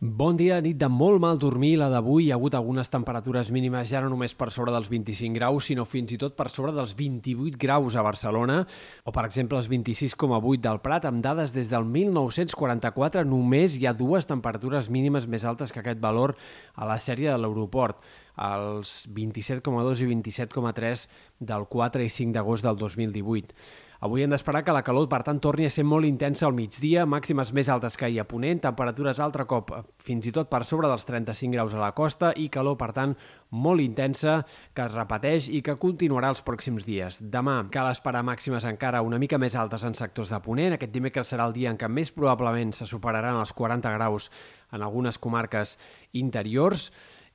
Bon dia, nit de molt mal dormir, la d'avui. Hi ha hagut algunes temperatures mínimes ja no només per sobre dels 25 graus, sinó fins i tot per sobre dels 28 graus a Barcelona, o per exemple els 26,8 del Prat, amb dades des del 1944 només hi ha dues temperatures mínimes més altes que aquest valor a la sèrie de l'aeroport, els 27,2 i 27,3 del 4 i 5 d'agost del 2018. Avui hem d'esperar que la calor, per tant, torni a ser molt intensa al migdia, màximes més altes que ahir a Ponent, temperatures altre cop fins i tot per sobre dels 35 graus a la costa i calor, per tant, molt intensa, que es repeteix i que continuarà els pròxims dies. Demà cal esperar màximes encara una mica més altes en sectors de Ponent. Aquest dimecres serà el dia en què més probablement se superaran els 40 graus en algunes comarques interiors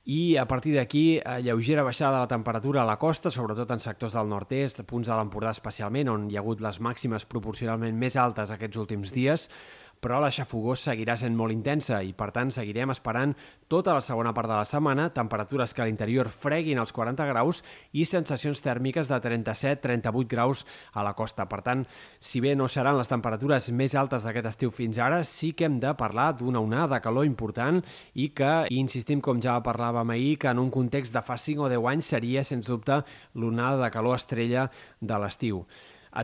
i a partir d'aquí, eh, lleugera baixada de la temperatura a la costa, sobretot en sectors del nord-est, punts de l'Empordà especialment, on hi ha hagut les màximes proporcionalment més altes aquests últims dies, però la xafogó seguirà sent molt intensa i, per tant, seguirem esperant tota la segona part de la setmana, temperatures que a l'interior freguin els 40 graus i sensacions tèrmiques de 37-38 graus a la costa. Per tant, si bé no seran les temperatures més altes d'aquest estiu fins ara, sí que hem de parlar d'una onada de calor important i que, i insistim com ja parlàvem ahir, que en un context de fa 5 o 10 anys seria, sens dubte, l'onada de calor estrella de l'estiu.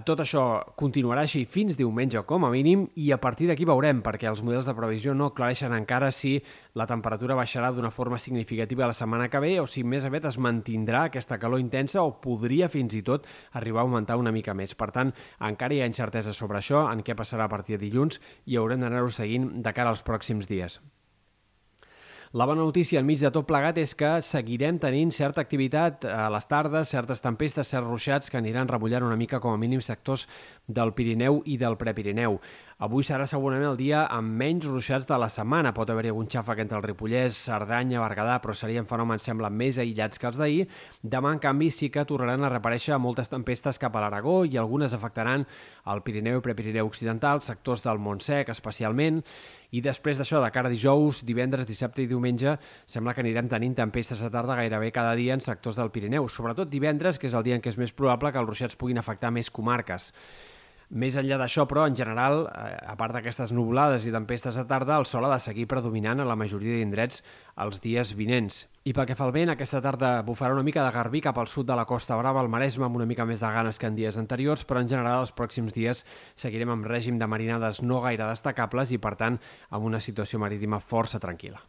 Tot això continuarà així fins diumenge com a mínim i a partir d'aquí veurem, perquè els models de previsió no aclareixen encara si la temperatura baixarà d'una forma significativa la setmana que ve o si més aviat es mantindrà aquesta calor intensa o podria fins i tot arribar a augmentar una mica més. Per tant, encara hi ha incertesa sobre això, en què passarà a partir de dilluns i haurem d'anar-ho seguint de cara als pròxims dies. La bona notícia enmig de tot plegat és que seguirem tenint certa activitat a les tardes, certes tempestes, certs ruixats que aniran remullant una mica com a mínim sectors del Pirineu i del Prepirineu. Avui serà segurament el dia amb menys ruixats de la setmana. Pot haver-hi algun xàfec entre el Ripollès, Cerdanya, Berguedà, però serien fenòmens, sembla, més aïllats que els d'ahir. Demà, en canvi, sí que tornaran a reparèixer moltes tempestes cap a l'Aragó i algunes afectaran el Pirineu i Prepirineu Occidental, sectors del Montsec especialment, i després d'això, de cara a dijous, divendres, dissabte i diumenge, sembla que anirem tenint tempestes a tarda gairebé cada dia en sectors del Pirineu, sobretot divendres, que és el dia en què és més probable que els ruixats puguin afectar més comarques. Més enllà d'això, però, en general, eh, a part d'aquestes nublades i tempestes de tarda, el sol ha de seguir predominant a la majoria d'indrets els dies vinents. I pel que fa al vent, aquesta tarda bufarà una mica de garbí cap al sud de la Costa Brava, al Maresme, amb una mica més de ganes que en dies anteriors, però en general els pròxims dies seguirem amb règim de marinades no gaire destacables i, per tant, amb una situació marítima força tranquil·la.